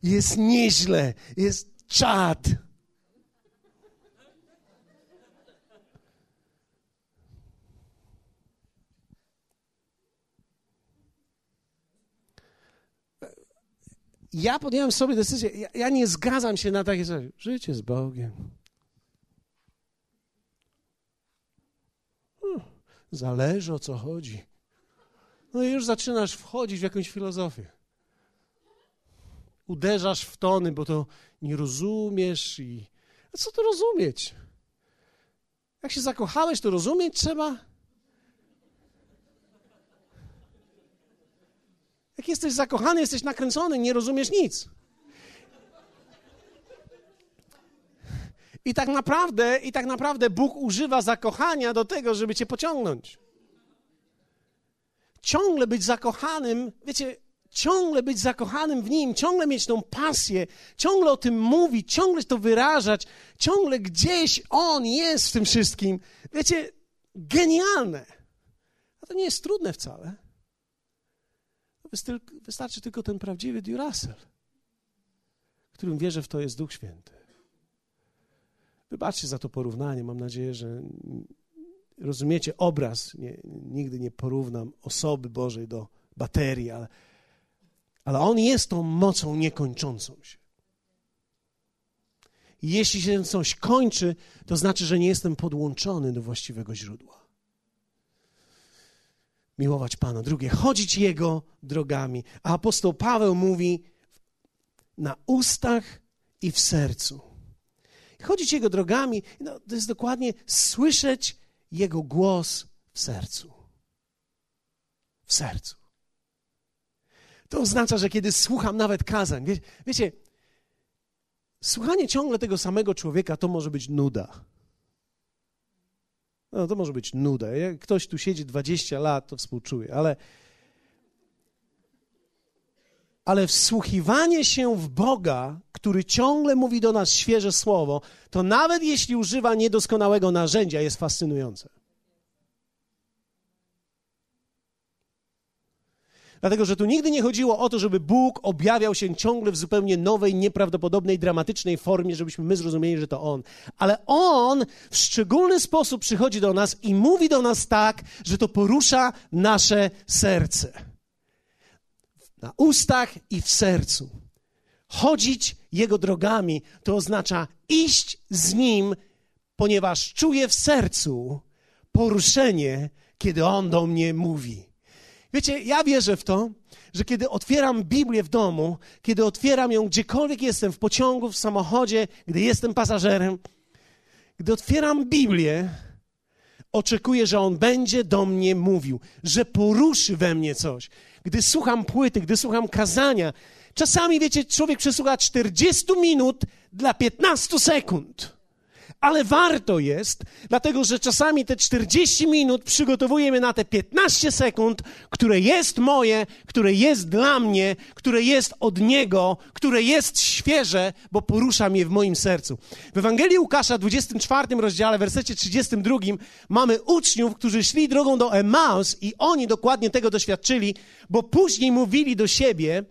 Speaker 1: jest nieźle, jest czad. Ja podjąłem sobie decyzję, ja, ja nie zgadzam się na takie. Życie z Bogiem. Hmm, zależy o co chodzi. No i już zaczynasz wchodzić w jakąś filozofię. Uderzasz w tony, bo to nie rozumiesz i. A co to rozumieć? Jak się zakochałeś, to rozumieć trzeba. Jak jesteś zakochany, jesteś nakręcony, nie rozumiesz nic. I tak naprawdę, i tak naprawdę Bóg używa zakochania do tego, żeby cię pociągnąć. Ciągle być zakochanym, wiecie, ciągle być zakochanym w Nim, ciągle mieć tą pasję, ciągle o tym mówić, ciągle to wyrażać, ciągle gdzieś On jest w tym wszystkim. Wiecie, genialne. A to nie jest trudne wcale. Wystarczy tylko ten prawdziwy Duracell, którym wierzę w to jest Duch Święty. Wybaczcie za to porównanie. Mam nadzieję, że rozumiecie obraz. Nie, nigdy nie porównam osoby Bożej do baterii, ale, ale On jest tą mocą niekończącą się. Jeśli się coś kończy, to znaczy, że nie jestem podłączony do właściwego źródła. Miłować Pana. Drugie, chodzić Jego drogami. A apostoł Paweł mówi na ustach i w sercu. Chodzić Jego drogami, no, to jest dokładnie słyszeć Jego głos w sercu. W sercu. To oznacza, że kiedy słucham nawet kazań, wie, wiecie, słuchanie ciągle tego samego człowieka to może być nuda. No, to może być nuda. Jak ktoś tu siedzi 20 lat, to współczuję, ale ale wsłuchiwanie się w Boga, który ciągle mówi do nas świeże słowo, to nawet jeśli używa niedoskonałego narzędzia, jest fascynujące. Dlatego, że tu nigdy nie chodziło o to, żeby Bóg objawiał się ciągle w zupełnie nowej, nieprawdopodobnej, dramatycznej formie, żebyśmy my zrozumieli, że to On. Ale On w szczególny sposób przychodzi do nas i mówi do nas tak, że to porusza nasze serce na ustach i w sercu. Chodzić Jego drogami to oznacza iść z Nim, ponieważ czuję w sercu poruszenie, kiedy On do mnie mówi. Wiecie, ja wierzę w to, że kiedy otwieram Biblię w domu, kiedy otwieram ją gdziekolwiek jestem, w pociągu, w samochodzie, gdy jestem pasażerem, gdy otwieram Biblię, oczekuję, że On będzie do mnie mówił, że poruszy we mnie coś gdy słucham płyty, gdy słucham kazania, czasami, wiecie, człowiek przesłucha 40 minut dla 15 sekund. Ale warto jest, dlatego że czasami te 40 minut przygotowujemy na te 15 sekund, które jest moje, które jest dla mnie, które jest od Niego, które jest świeże, bo porusza mnie w moim sercu. W Ewangelii Łukasza, 24 rozdziale, wersecie 32, mamy uczniów, którzy szli drogą do Emaus i oni dokładnie tego doświadczyli, bo później mówili do siebie,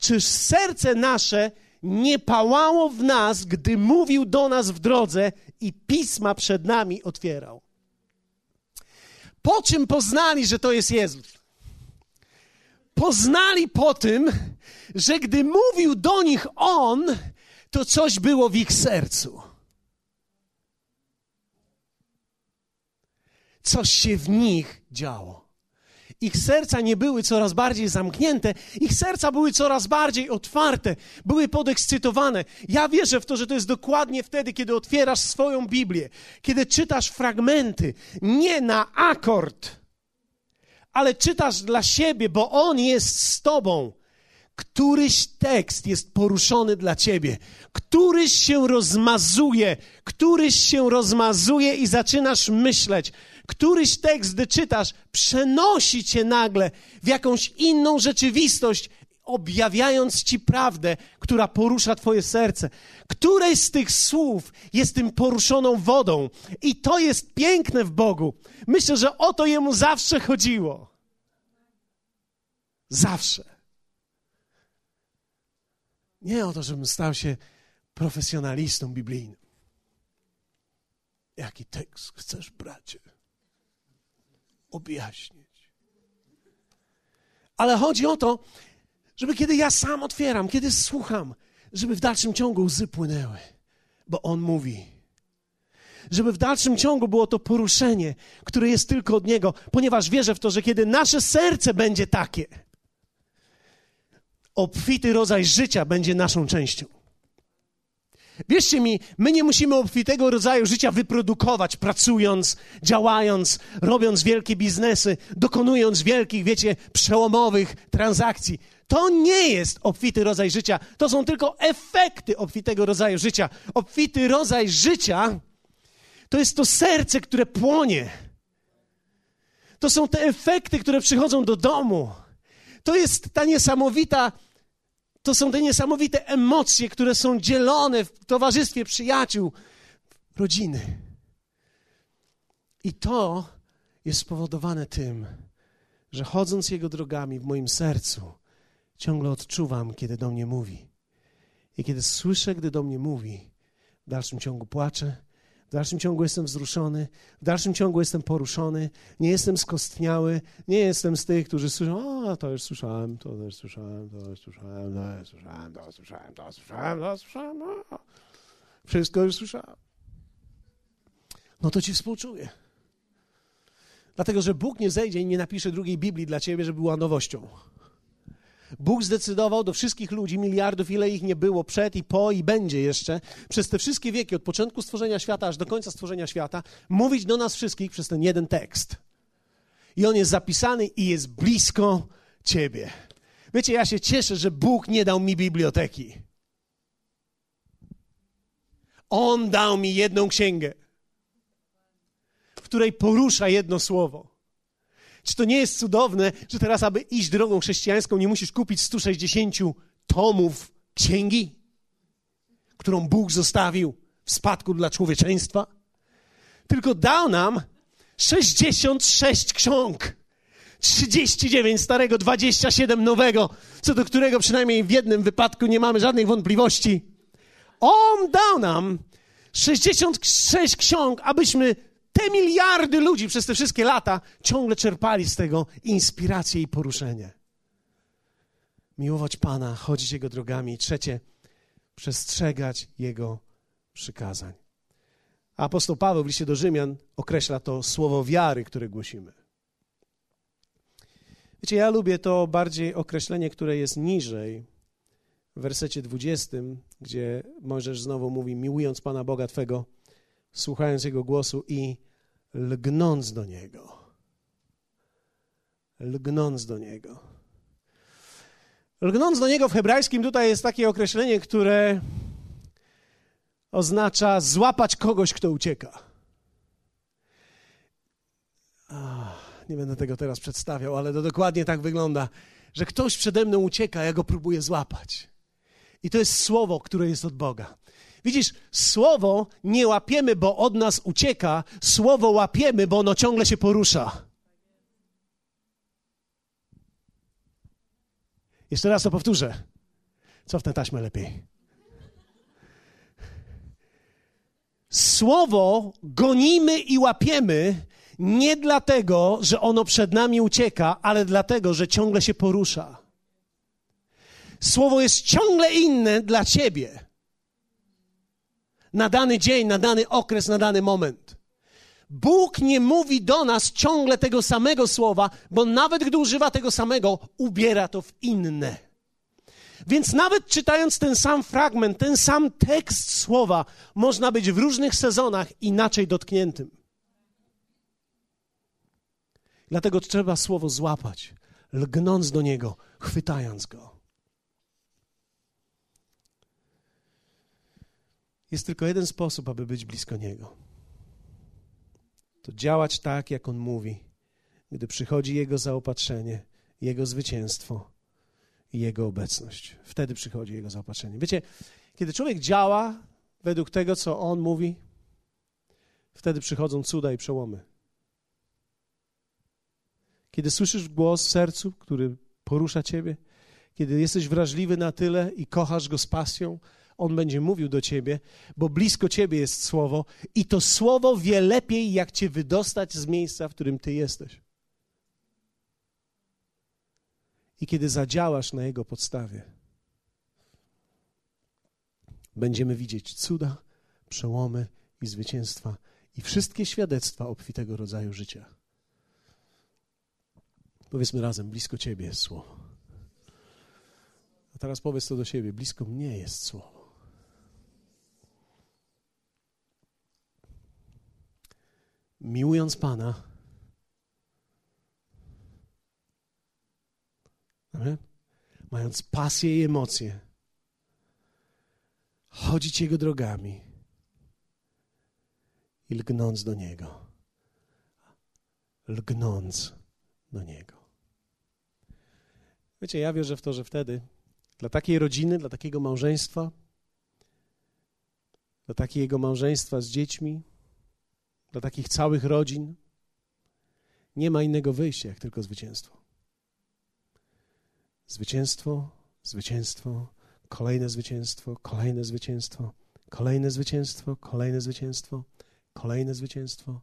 Speaker 1: czyż serce nasze nie pałało w nas, gdy mówił do nas w drodze i pisma przed nami otwierał. Po czym poznali, że to jest Jezus? Poznali po tym, że gdy mówił do nich On, to coś było w ich sercu. Coś się w nich działo. Ich serca nie były coraz bardziej zamknięte, ich serca były coraz bardziej otwarte, były podekscytowane. Ja wierzę w to, że to jest dokładnie wtedy, kiedy otwierasz swoją Biblię, kiedy czytasz fragmenty, nie na akord, ale czytasz dla siebie, bo On jest z Tobą. Któryś tekst jest poruszony dla ciebie, któryś się rozmazuje, któryś się rozmazuje i zaczynasz myśleć, któryś tekst, gdy czytasz, przenosi cię nagle w jakąś inną rzeczywistość, objawiając ci prawdę, która porusza twoje serce. Któreś z tych słów jest tym poruszoną wodą. I to jest piękne w Bogu. Myślę, że o to jemu zawsze chodziło. Zawsze. Nie o to, żebym stał się profesjonalistą biblijnym. Jaki tekst chcesz, bracie? Objaśnić. Ale chodzi o to, żeby kiedy ja sam otwieram, kiedy słucham, żeby w dalszym ciągu łzy płynęły, bo On mówi. Żeby w dalszym ciągu było to poruszenie, które jest tylko od Niego, ponieważ wierzę w to, że kiedy nasze serce będzie takie, obfity rodzaj życia będzie naszą częścią. Wierzcie mi, my nie musimy obfitego rodzaju życia wyprodukować, pracując, działając, robiąc wielkie biznesy, dokonując wielkich, wiecie, przełomowych transakcji. To nie jest obfity rodzaj życia, to są tylko efekty obfitego rodzaju życia. Obfity rodzaj życia to jest to serce, które płonie. To są te efekty, które przychodzą do domu. To jest ta niesamowita to są te niesamowite emocje, które są dzielone w towarzystwie przyjaciół, rodziny. I to jest spowodowane tym, że chodząc Jego drogami w moim sercu, ciągle odczuwam, kiedy do mnie mówi. I kiedy słyszę, gdy do mnie mówi, w dalszym ciągu płaczę, w dalszym ciągu jestem wzruszony, w dalszym ciągu jestem poruszony, nie jestem skostniały, nie jestem z tych, którzy słyszą, a to już słyszałem, to już słyszałem, to już słyszałem, to już słyszałem, to już słyszałem, to już słyszałem, to już słyszałem, no. wszystko już słyszałem. No to ci współczuję. Dlatego, że Bóg nie zejdzie i nie napisze drugiej Biblii dla ciebie, żeby była nowością. Bóg zdecydował do wszystkich ludzi, miliardów, ile ich nie było przed i po i będzie jeszcze, przez te wszystkie wieki, od początku stworzenia świata aż do końca stworzenia świata, mówić do nas wszystkich przez ten jeden tekst. I on jest zapisany i jest blisko ciebie. Wiecie, ja się cieszę, że Bóg nie dał mi biblioteki. On dał mi jedną księgę, w której porusza jedno słowo. Czy to nie jest cudowne, że teraz, aby iść drogą chrześcijańską, nie musisz kupić 160 tomów księgi, którą Bóg zostawił w spadku dla człowieczeństwa? Tylko dał nam 66 ksiąg. 39 starego, 27 nowego, co do którego przynajmniej w jednym wypadku nie mamy żadnej wątpliwości. On dał nam 66 ksiąg, abyśmy te miliardy ludzi przez te wszystkie lata ciągle czerpali z tego inspirację i poruszenie. Miłować Pana, chodzić Jego drogami. Trzecie, przestrzegać Jego przykazań. Apostoł Paweł w liście do Rzymian określa to słowo wiary, które głosimy. Wiecie, ja lubię to bardziej określenie, które jest niżej, w wersecie 20, gdzie Mojżesz znowu mówi, miłując Pana Boga Twego, słuchając Jego głosu i lgnąc do Niego. Lgnąc do Niego. Lgnąc do Niego w hebrajskim tutaj jest takie określenie, które oznacza złapać kogoś, kto ucieka. Ach, nie będę tego teraz przedstawiał, ale to dokładnie tak wygląda, że ktoś przede mną ucieka, ja go próbuję złapać. I to jest słowo, które jest od Boga. Widzisz, słowo nie łapiemy, bo od nas ucieka, słowo łapiemy, bo ono ciągle się porusza. Jeszcze raz to powtórzę. Co w tę taśmę lepiej? Słowo gonimy i łapiemy nie dlatego, że ono przed nami ucieka, ale dlatego, że ciągle się porusza. Słowo jest ciągle inne dla ciebie na dany dzień, na dany okres, na dany moment. Bóg nie mówi do nas ciągle tego samego słowa, bo nawet gdy używa tego samego, ubiera to w inne. Więc nawet czytając ten sam fragment, ten sam tekst słowa, można być w różnych sezonach inaczej dotkniętym. Dlatego trzeba słowo złapać, lgnąc do niego, chwytając go. Jest tylko jeden sposób, aby być blisko Niego. To działać tak, jak On mówi, gdy przychodzi Jego zaopatrzenie, Jego zwycięstwo i Jego obecność. Wtedy przychodzi Jego zaopatrzenie. Wiecie, kiedy człowiek działa według tego, co On mówi, wtedy przychodzą cuda i przełomy. Kiedy słyszysz głos w sercu, który porusza ciebie, kiedy jesteś wrażliwy na tyle i kochasz go z pasją, on będzie mówił do ciebie, bo blisko ciebie jest słowo i to słowo wie lepiej, jak cię wydostać z miejsca, w którym ty jesteś. I kiedy zadziałasz na jego podstawie, będziemy widzieć cuda, przełomy i zwycięstwa i wszystkie świadectwa obfitego rodzaju życia. Powiedzmy razem, blisko Ciebie jest słowo. A teraz powiedz to do siebie, blisko mnie jest słowo. Miłując Pana, Amen? mając pasję i emocje, chodzić Jego drogami i lgnąc do Niego. Lgnąc do Niego. Wiecie, ja wierzę w to, że wtedy dla takiej rodziny, dla takiego małżeństwa, dla takiego małżeństwa z dziećmi, dla takich całych rodzin nie ma innego wyjścia, jak tylko zwycięstwo. Zwycięstwo, zwycięstwo, kolejne zwycięstwo, kolejne zwycięstwo, kolejne zwycięstwo, kolejne zwycięstwo, kolejne zwycięstwo,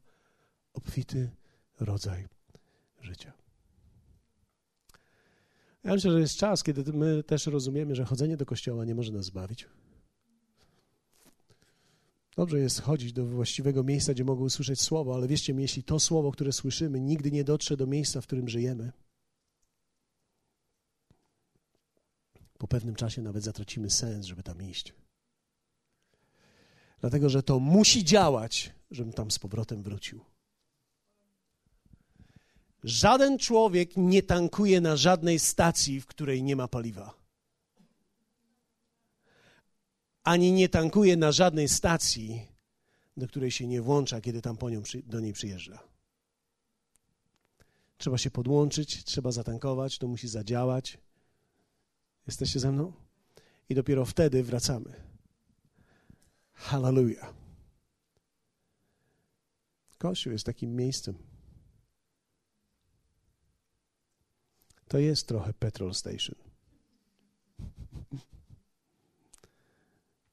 Speaker 1: obfity rodzaj życia. Ja myślę, że jest czas, kiedy my też rozumiemy, że chodzenie do kościoła nie może nas zbawić. Dobrze jest chodzić do właściwego miejsca, gdzie mogą usłyszeć słowo, ale wierzcie mi, jeśli to słowo, które słyszymy, nigdy nie dotrze do miejsca, w którym żyjemy, po pewnym czasie nawet zatracimy sens, żeby tam iść. Dlatego, że to musi działać, żebym tam z powrotem wrócił. Żaden człowiek nie tankuje na żadnej stacji, w której nie ma paliwa. Ani nie tankuje na żadnej stacji, do której się nie włącza, kiedy tam po nią, do niej przyjeżdża. Trzeba się podłączyć, trzeba zatankować, to musi zadziałać. Jesteście ze mną? I dopiero wtedy wracamy. Hallelujah. Kościół jest takim miejscem. To jest trochę petrol station.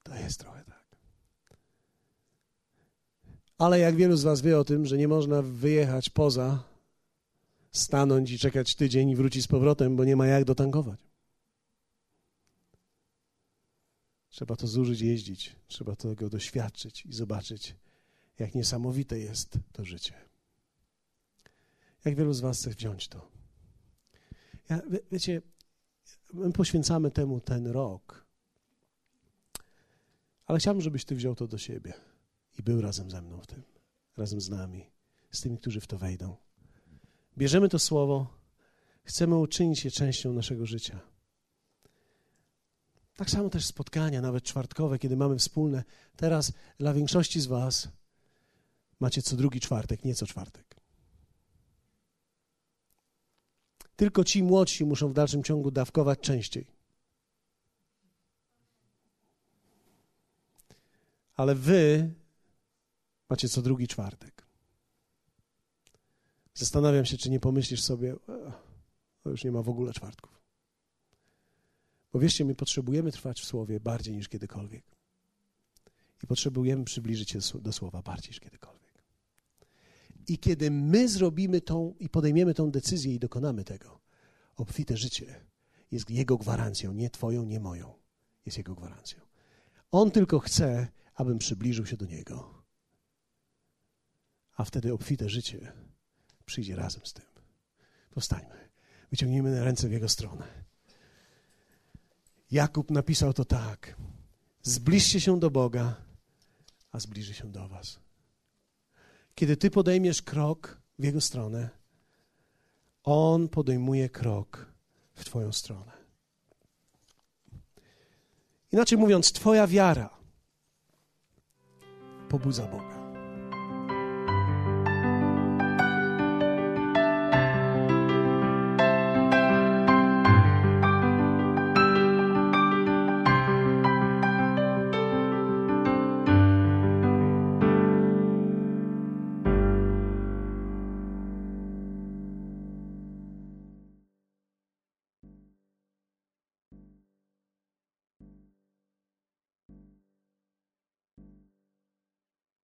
Speaker 1: To jest trochę tak. Ale jak wielu z Was wie o tym, że nie można wyjechać poza, stanąć i czekać tydzień i wrócić z powrotem, bo nie ma jak dotankować. Trzeba to zużyć, jeździć, trzeba tego doświadczyć i zobaczyć, jak niesamowite jest to życie. Jak wielu z Was chce wziąć to? Ja, wie, wiecie, my poświęcamy temu ten rok, ale chciałbym, żebyś Ty wziął to do siebie i był razem ze mną w tym, razem z nami, z tymi, którzy w to wejdą. Bierzemy to słowo, chcemy uczynić je częścią naszego życia. Tak samo też spotkania, nawet czwartkowe, kiedy mamy wspólne. Teraz dla większości z Was macie co drugi czwartek, nie co czwartek. Tylko ci młodsi muszą w dalszym ciągu dawkować częściej. Ale wy macie co drugi czwartek. Zastanawiam się, czy nie pomyślisz sobie, o, już nie ma w ogóle czwartków. Bo wierzcie mi, potrzebujemy trwać w Słowie bardziej niż kiedykolwiek. I potrzebujemy przybliżyć się do Słowa bardziej niż kiedykolwiek. I kiedy my zrobimy tą i podejmiemy tą decyzję i dokonamy tego, obfite życie jest Jego gwarancją, nie Twoją, nie moją. Jest Jego gwarancją. On tylko chce, abym przybliżył się do Niego. A wtedy obfite życie przyjdzie razem z tym. Powstańmy. Wyciągnijmy ręce w Jego stronę. Jakub napisał to tak. Zbliżcie się do Boga, a zbliży się do Was. Kiedy Ty podejmiesz krok w Jego stronę, On podejmuje krok w Twoją stronę. Inaczej mówiąc, Twoja wiara pobudza Boga.